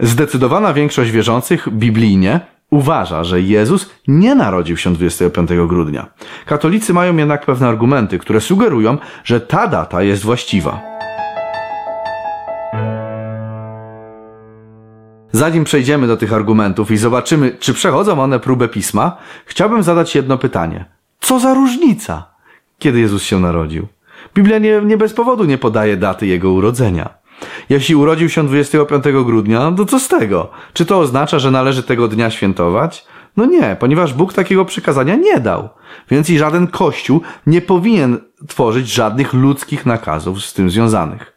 Zdecydowana większość wierzących biblijnie uważa, że Jezus nie narodził się 25 grudnia. Katolicy mają jednak pewne argumenty, które sugerują, że ta data jest właściwa. Zanim przejdziemy do tych argumentów i zobaczymy, czy przechodzą one próbę pisma, chciałbym zadać jedno pytanie. Co za różnica, kiedy Jezus się narodził? Biblia nie, nie bez powodu nie podaje daty jego urodzenia. Jeśli urodził się 25 grudnia, to co z tego? Czy to oznacza, że należy tego dnia świętować? No nie, ponieważ Bóg takiego przykazania nie dał. Więc i żaden kościół nie powinien tworzyć żadnych ludzkich nakazów z tym związanych.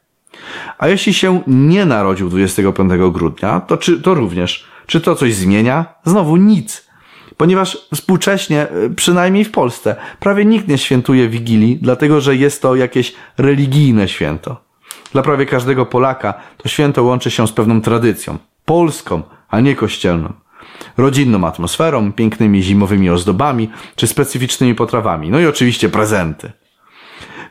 A jeśli się nie narodził 25 grudnia, to, czy, to również, czy to coś zmienia? Znowu nic. Ponieważ współcześnie, y, przynajmniej w Polsce, prawie nikt nie świętuje Wigilii, dlatego że jest to jakieś religijne święto. Dla prawie każdego Polaka to święto łączy się z pewną tradycją. Polską, a nie kościelną. Rodzinną atmosferą, pięknymi zimowymi ozdobami czy specyficznymi potrawami. No i oczywiście prezenty.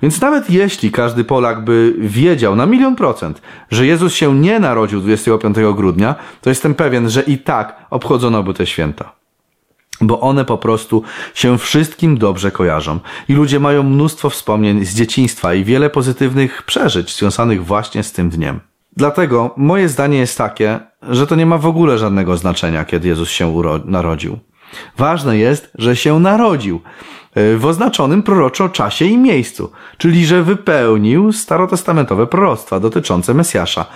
Więc nawet jeśli każdy Polak by wiedział na milion procent, że Jezus się nie narodził 25 grudnia, to jestem pewien, że i tak obchodzono by te święta. Bo one po prostu się wszystkim dobrze kojarzą. I ludzie mają mnóstwo wspomnień z dzieciństwa i wiele pozytywnych przeżyć związanych właśnie z tym dniem. Dlatego moje zdanie jest takie, że to nie ma w ogóle żadnego znaczenia, kiedy Jezus się narodził. Ważne jest, że się narodził. E, w oznaczonym proroczo czasie i miejscu, czyli że wypełnił starotestamentowe proroctwa dotyczące Mesjasza.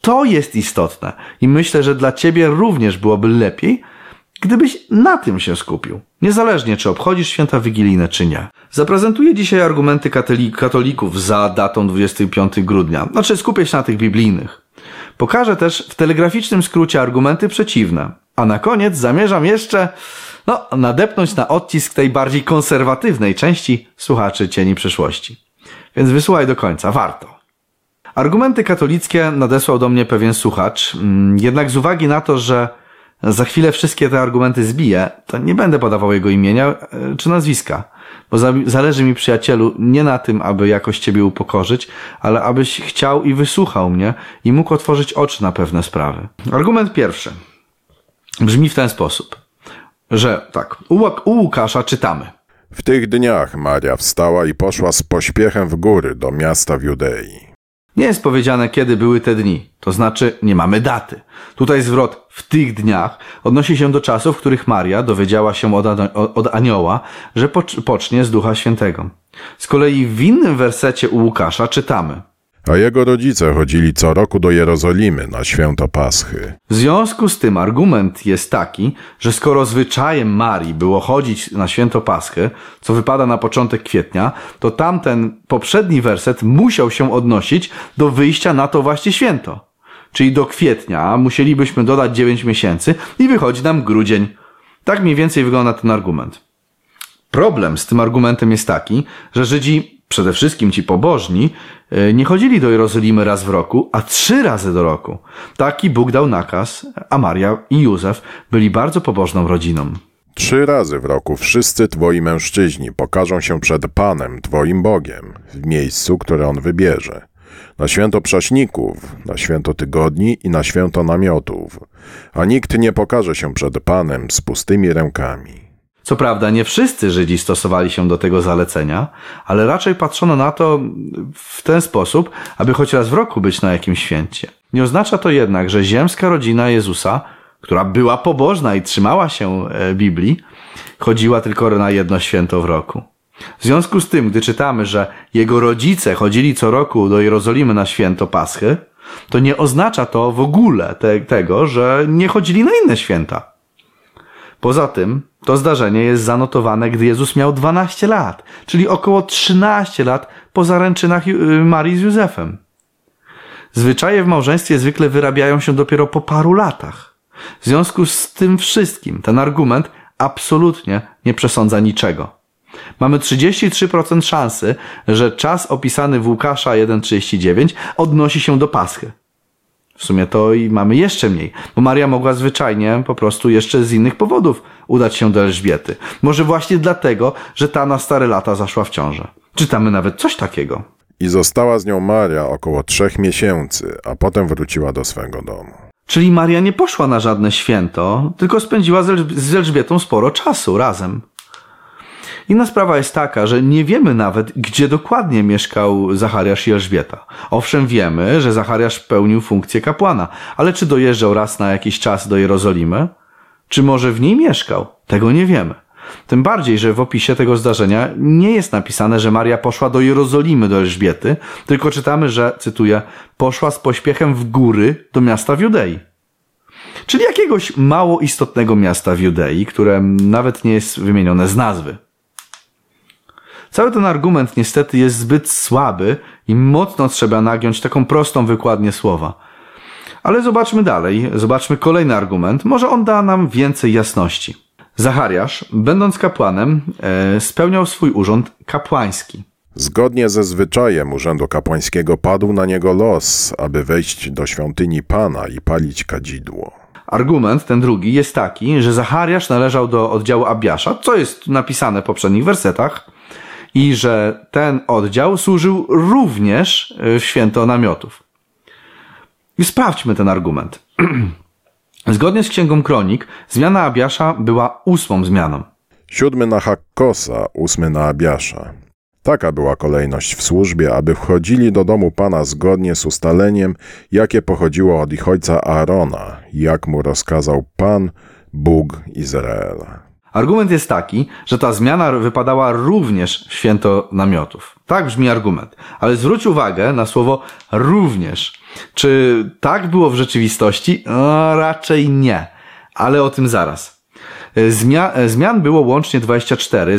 To jest istotne i myślę, że dla ciebie również byłoby lepiej, gdybyś na tym się skupił. Niezależnie, czy obchodzisz święta wigilijne, czy nie. Zaprezentuję dzisiaj argumenty katolików za datą 25 grudnia. Znaczy, skupię się na tych biblijnych. Pokażę też w telegraficznym skrócie argumenty przeciwne. A na koniec zamierzam jeszcze no, nadepnąć na odcisk tej bardziej konserwatywnej części słuchaczy Cieni Przyszłości. Więc wysłuchaj do końca, warto. Argumenty katolickie nadesłał do mnie pewien słuchacz, mm, jednak z uwagi na to, że za chwilę wszystkie te argumenty zbiję, to nie będę podawał jego imienia e, czy nazwiska, bo zależy mi, przyjacielu, nie na tym, aby jakoś Ciebie upokorzyć, ale abyś chciał i wysłuchał mnie i mógł otworzyć oczy na pewne sprawy. Argument pierwszy brzmi w ten sposób że tak, u, u Łukasza czytamy. W tych dniach Maria wstała i poszła z pośpiechem w góry do miasta w Judei. Nie jest powiedziane, kiedy były te dni, to znaczy nie mamy daty. Tutaj zwrot w tych dniach odnosi się do czasów, w których Maria dowiedziała się od, od anioła, że pocznie z Ducha Świętego. Z kolei w innym wersecie u Łukasza czytamy – a jego rodzice chodzili co roku do Jerozolimy na święto Paschy. W związku z tym argument jest taki, że skoro zwyczajem Marii było chodzić na święto Paschy, co wypada na początek kwietnia, to tamten poprzedni werset musiał się odnosić do wyjścia na to właśnie święto. Czyli do kwietnia musielibyśmy dodać 9 miesięcy i wychodzi nam grudzień. Tak mniej więcej wygląda ten argument. Problem z tym argumentem jest taki, że Żydzi przede wszystkim ci pobożni, e, nie chodzili do Jerozolimy raz w roku, a trzy razy do roku. Taki Bóg dał nakaz, a Maria i Józef byli bardzo pobożną rodziną. Trzy razy w roku wszyscy twoi mężczyźni pokażą się przed Panem, twoim Bogiem, w miejscu, które On wybierze. Na święto prześników, na święto tygodni i na święto namiotów. A nikt nie pokaże się przed Panem z pustymi rękami. Co prawda, nie wszyscy Żydzi stosowali się do tego zalecenia, ale raczej patrzono na to w ten sposób, aby choć raz w roku być na jakimś święcie. Nie oznacza to jednak, że ziemska rodzina Jezusa, która była pobożna i trzymała się e, Biblii, chodziła tylko na jedno święto w roku. W związku z tym, gdy czytamy, że jego rodzice chodzili co roku do Jerozolimy na święto Paschy, to nie oznacza to w ogóle te, tego, że nie chodzili na inne święta. Poza tym, to zdarzenie jest zanotowane, gdy Jezus miał 12 lat, czyli około 13 lat po zaręczynach y, Marii z Józefem. Zwyczaje w małżeństwie zwykle wyrabiają się dopiero po paru latach. W związku z tym wszystkim ten argument absolutnie nie przesądza niczego. Mamy 33% szansy, że czas opisany w Łukasza 1,39 odnosi się do Paschy. W sumie to i mamy jeszcze mniej, bo Maria mogła zwyczajnie po prostu jeszcze z innych powodów udać się do Elżbiety. Może właśnie dlatego, że ta na stare lata zaszła w ciążę. Czytamy nawet coś takiego. I została z nią Maria około trzech miesięcy, a potem wróciła do swego domu. Czyli Maria nie poszła na żadne święto, tylko spędziła z Elżbietą sporo czasu razem. Inna sprawa jest taka, że nie wiemy nawet, gdzie dokładnie mieszkał Zachariasz i Elżbieta. Owszem, wiemy, że Zachariasz pełnił funkcję kapłana, ale czy dojeżdżał raz na jakiś czas do Jerozolimy? Czy może w niej mieszkał? Tego nie wiemy. Tym bardziej, że w opisie tego zdarzenia nie jest napisane, że Maria poszła do Jerozolimy do Elżbiety, tylko czytamy, że, cytuję, poszła z pośpiechem w góry do miasta w Judei. Czyli jakiegoś mało istotnego miasta w Judei, które nawet nie jest wymienione z nazwy. Cały ten argument niestety jest zbyt słaby i mocno trzeba nagiąć taką prostą wykładnię słowa. Ale zobaczmy dalej, zobaczmy kolejny argument, może on da nam więcej jasności. Zachariasz, będąc kapłanem, e, spełniał swój urząd kapłański. Zgodnie ze zwyczajem urzędu kapłańskiego padł na niego los, aby wejść do świątyni Pana i palić kadzidło. Argument ten drugi jest taki, że Zachariasz należał do oddziału Abiasza, co jest napisane w poprzednich wersetach, i że ten oddział służył również e, w święto namiotów. I sprawdźmy ten argument. Zgodnie z Księgą Kronik, zmiana Abiasza była ósmą zmianą. Siódmy na Hakkosa, ósmy na Abiasza. Taka była kolejność w służbie, aby wchodzili do domu Pana zgodnie z ustaleniem, jakie pochodziło od ich ojca Aarona, jak mu rozkazał Pan, Bóg Izraela. Argument jest taki, że ta zmiana wypadała również w święto namiotów. Tak brzmi argument. Ale zwróć uwagę na słowo również. Czy tak było w rzeczywistości? No, raczej nie. Ale o tym zaraz. Zmian, zmian było łącznie 24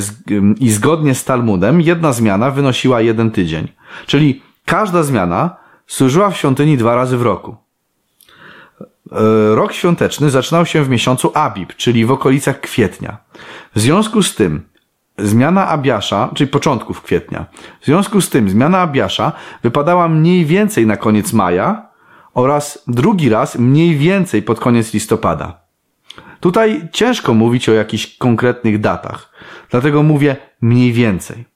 i zgodnie z Talmudem jedna zmiana wynosiła jeden tydzień. Czyli każda zmiana służyła w świątyni dwa razy w roku. E, rok świąteczny zaczynał się w miesiącu Abib, czyli w okolicach kwietnia. W związku z tym zmiana Abiasza, czyli początków kwietnia, w związku z tym zmiana Abiasza wypadała mniej więcej na koniec maja oraz drugi raz mniej więcej pod koniec listopada. Tutaj ciężko mówić o jakichś konkretnych datach, dlatego mówię mniej więcej.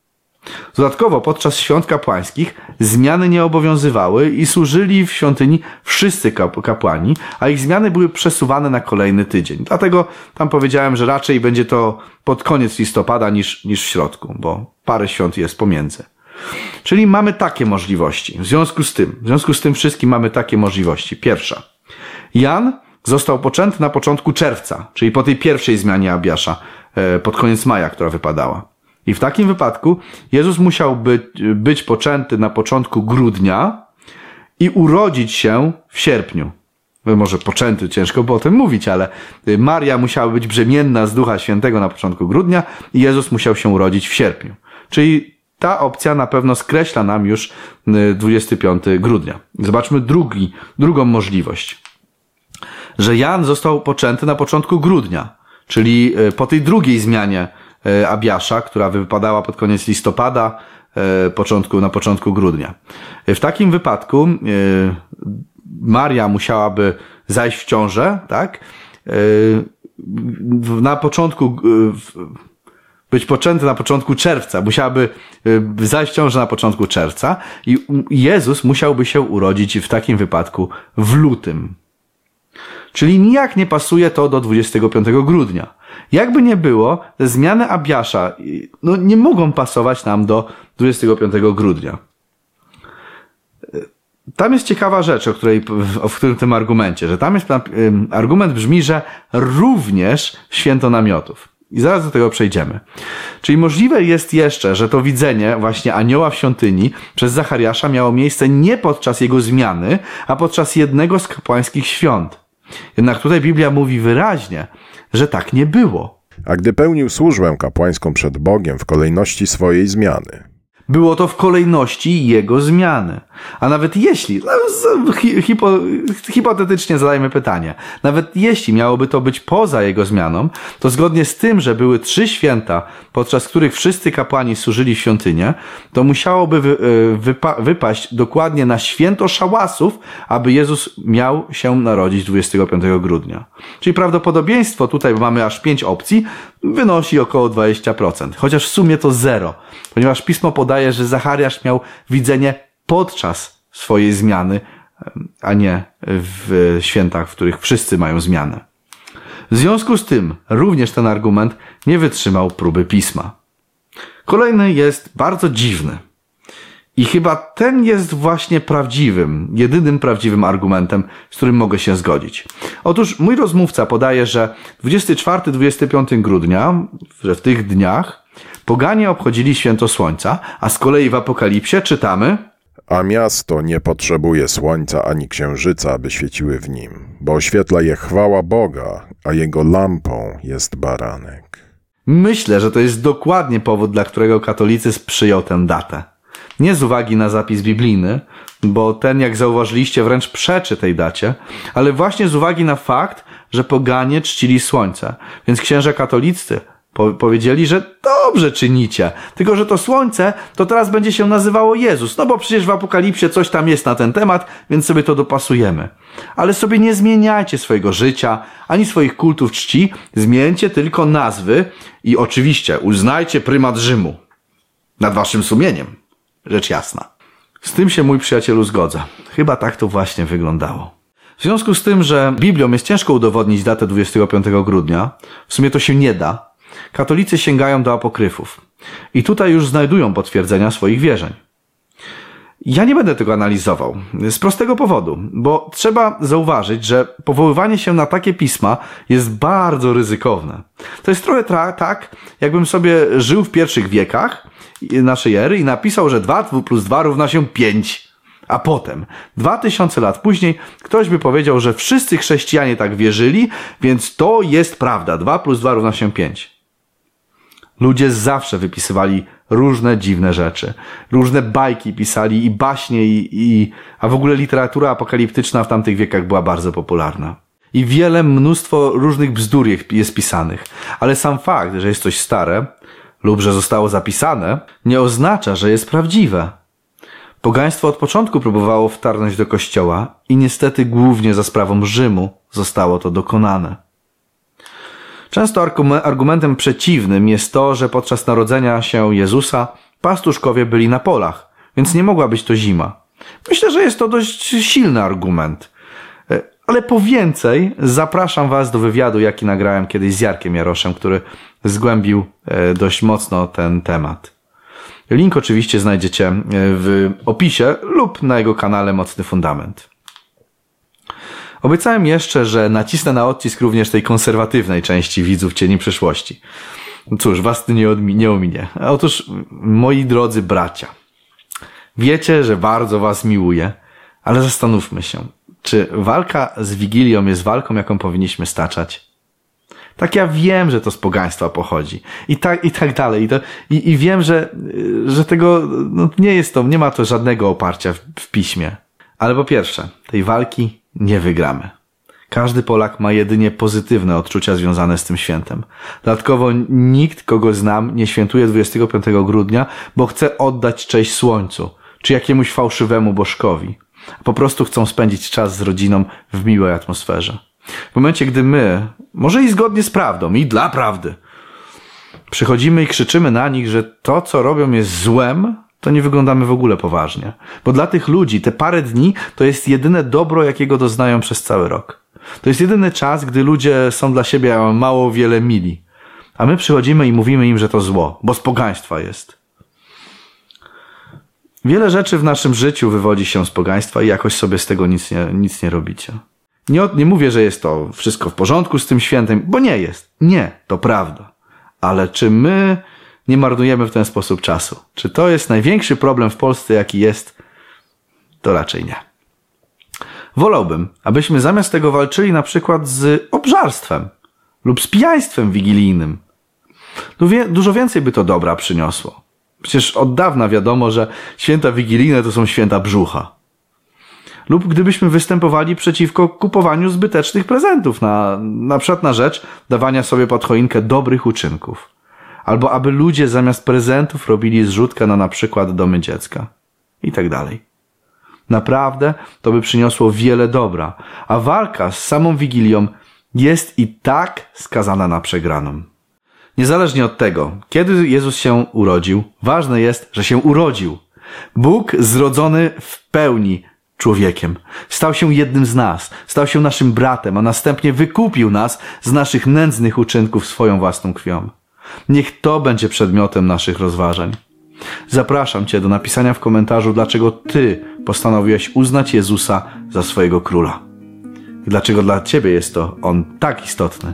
Dodatkowo podczas świąt kapłańskich zmiany nie obowiązywały i służyli w świątyni wszyscy kapłani, a ich zmiany były przesuwane na kolejny tydzień. Dlatego tam powiedziałem, że raczej będzie to pod koniec listopada niż, niż w środku, bo parę świąt jest pomiędzy. Czyli mamy takie możliwości. W związku z tym, w związku z tym wszystkim mamy takie możliwości. Pierwsza. Jan został poczęty na początku czerwca, czyli po tej pierwszej zmianie Abiasza, e, pod koniec maja, która wypadała. I w takim wypadku Jezus musiał być, być poczęty na początku grudnia i urodzić się w sierpniu. Może poczęty, ciężko było o tym mówić, ale Maria musiała być brzemienna z Ducha Świętego na początku grudnia i Jezus musiał się urodzić w sierpniu. Czyli ta opcja na pewno skreśla nam już 25 grudnia. Zobaczmy drugi, drugą możliwość. Że Jan został poczęty na początku grudnia, czyli e, po tej drugiej zmianie Abiasza, która wypadała pod koniec listopada, e, początku, na początku grudnia. E, w takim wypadku Maria musiałaby zajść w ciążę, tak? Na początku, być poczęty na początku czerwca, musiałaby zajść w ciążę na początku czerwca i Jezus musiałby się urodzić w takim wypadku w lutym. Czyli nijak nie pasuje to do 25 grudnia. Jakby nie było, zmiany Abiasza no, nie mogą pasować nam do 25 grudnia. Tam jest ciekawa rzecz, o której, w którym tym argumencie, że tam jest, argument brzmi, że również święto namiotów. I zaraz do tego przejdziemy. Czyli możliwe jest jeszcze, że to widzenie właśnie anioła w świątyni przez Zachariasza miało miejsce nie podczas jego zmiany, a podczas jednego z kapłańskich świąt. Jednak tutaj Biblia mówi wyraźnie, że tak nie było. A gdy pełnił służbę kapłańską przed Bogiem w kolejności swojej zmiany, było to w kolejności jego zmiany. A nawet jeśli, no, hipo, hipotetycznie zadajmy pytanie, nawet jeśli miałoby to być poza jego zmianą, to zgodnie z tym, że były trzy święta, podczas których wszyscy kapłani służyli w świątynię, to musiałoby wy, e, wypa, wypaść dokładnie na święto szałasów, aby Jezus miał się narodzić 25 grudnia. Czyli prawdopodobieństwo, tutaj mamy aż pięć opcji, wynosi około 20%, chociaż w sumie to zero, ponieważ pismo podaje, że Zachariasz miał widzenie podczas swojej zmiany, a nie w świętach, w których wszyscy mają zmianę. W związku z tym również ten argument nie wytrzymał próby pisma. Kolejny jest bardzo dziwny. I chyba ten jest właśnie prawdziwym, jedynym prawdziwym argumentem, z którym mogę się zgodzić. Otóż mój rozmówca podaje, że 24-25 grudnia, że w tych dniach, poganie obchodzili święto słońca, a z kolei w Apokalipsie czytamy, A miasto nie potrzebuje słońca ani księżyca, aby świeciły w nim, bo oświetla je chwała Boga, a jego lampą jest baranek. Myślę, że to jest dokładnie powód, dla którego katolicyzm przyjął tę datę. Nie z uwagi na zapis biblijny, bo ten, jak zauważyliście, wręcz przeczy tej dacie, ale właśnie z uwagi na fakt, że poganie czcili słońce. Więc księża katolicy po powiedzieli, że dobrze czynicie, tylko że to słońce to teraz będzie się nazywało Jezus, no bo przecież w Apokalipsie coś tam jest na ten temat, więc sobie to dopasujemy. Ale sobie nie zmieniajcie swojego życia, ani swoich kultów czci, zmieńcie tylko nazwy i oczywiście uznajcie prymat Rzymu nad waszym sumieniem. Rzecz jasna. Z tym się mój przyjacielu zgodza. Chyba tak to właśnie wyglądało. W związku z tym, że Biblią jest ciężko udowodnić datę 25 grudnia, w sumie to się nie da, katolicy sięgają do apokryfów. I tutaj już znajdują potwierdzenia swoich wierzeń. Ja nie będę tego analizował. Z prostego powodu, bo trzeba zauważyć, że powoływanie się na takie pisma jest bardzo ryzykowne. To jest trochę tak, jakbym sobie żył w pierwszych wiekach naszej ery i napisał, że 2 plus 2 równa się 5. A potem, 2000 lat później, ktoś by powiedział, że wszyscy chrześcijanie tak wierzyli, więc to jest prawda. 2 plus 2 równa się 5. Ludzie zawsze wypisywali różne dziwne rzeczy. Różne bajki pisali i baśnie, i, i, a w ogóle literatura apokaliptyczna w tamtych wiekach była bardzo popularna. I wiele, mnóstwo różnych bzdur jest pisanych. Ale sam fakt, że jest coś stare lub że zostało zapisane, nie oznacza, że jest prawdziwe. Pogaństwo od początku próbowało wtarnąć do kościoła i niestety głównie za sprawą Rzymu zostało to dokonane. Często argumentem przeciwnym jest to, że podczas narodzenia się Jezusa pastuszkowie byli na polach, więc nie mogła być to zima. Myślę, że jest to dość silny argument. E, ale po więcej zapraszam Was do wywiadu, jaki nagrałem kiedyś z Jarkiem Jaroszem, który zgłębił e, dość mocno ten temat. Link oczywiście znajdziecie e, w opisie lub na jego kanale Mocny Fundament. Obiecałem jeszcze, że nacisnę na odcisk również tej konserwatywnej części widzów Cieni Przyszłości. Cóż, was to nie, odmi- nie ominie. Otóż, moi drodzy bracia, wiecie, że bardzo was miłuję, ale zastanówmy się, czy walka z Wigilią jest walką, jaką powinniśmy staczać? Tak ja wiem, że to z pogaństwa pochodzi. I tak, i tak dalej. I, to, i, i wiem, że, że tego, no, nie jest to, nie ma to żadnego oparcia w, w piśmie. Ale po pierwsze, tej walki nie wygramy. Każdy Polak ma jedynie pozytywne odczucia związane z tym świętem. Dodatkowo nikt, kogo znam, nie świętuje 25 grudnia, bo chce oddać cześć słońcu, czy jakiemuś fałszywemu bożkowi. Po prostu chcą spędzić czas z rodziną w miłej atmosferze. W momencie, gdy my, może i zgodnie z prawdą, i dla prawdy, przychodzimy i krzyczymy na nich, że to, co robią, jest złem, to nie wyglądamy w ogóle poważnie. Bo dla tych ludzi te parę dni to jest jedyne dobro, jakiego doznają przez cały rok. To jest jedyny czas, gdy ludzie są dla siebie mało wiele mili. A my przychodzimy i mówimy im, że to zło, bo z pogaństwa jest. Wiele rzeczy w naszym życiu wywodzi się z pogaństwa i jakoś sobie z tego nic nie, nic nie robicie. Nie, nie mówię, że jest to wszystko w porządku z tym świętem, bo nie jest. Nie, to prawda. Ale czy my nie marnujemy w ten sposób czasu. Czy to jest największy problem w Polsce, jaki jest? To raczej nie. Wolałbym, abyśmy zamiast tego walczyli na przykład z obżarstwem lub z pijaństwem wigilijnym. Dużo więcej by to dobra przyniosło. Przecież od dawna wiadomo, że święta wigilijne to są święta brzucha. Lub gdybyśmy występowali przeciwko kupowaniu zbytecznych prezentów, na, na przykład na rzecz dawania sobie pod choinkę dobrych uczynków albo aby ludzie zamiast prezentów robili zrzutkę na na przykład domy dziecka i tak dalej. Naprawdę to by przyniosło wiele dobra, a walka z samą Wigilią jest i tak skazana na przegraną. Niezależnie od tego, kiedy Jezus się urodził, ważne jest, że się urodził. Bóg zrodzony w pełni człowiekiem. Stał się jednym z nas, stał się naszym bratem, a następnie wykupił nas z naszych nędznych uczynków swoją własną krwią. Niech to będzie przedmiotem naszych rozważań. Zapraszam Cię do napisania w komentarzu, dlaczego Ty postanowiłeś uznać Jezusa za swojego króla. Dlaczego dla Ciebie jest to On tak istotny.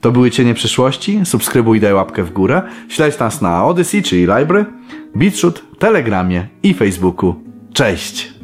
To były Cienie Przyszłości. Subskrybuj i daj łapkę w górę. Śledź nas na Odyssey, czyli Library, BitChute, Telegramie i Facebooku. Cześć!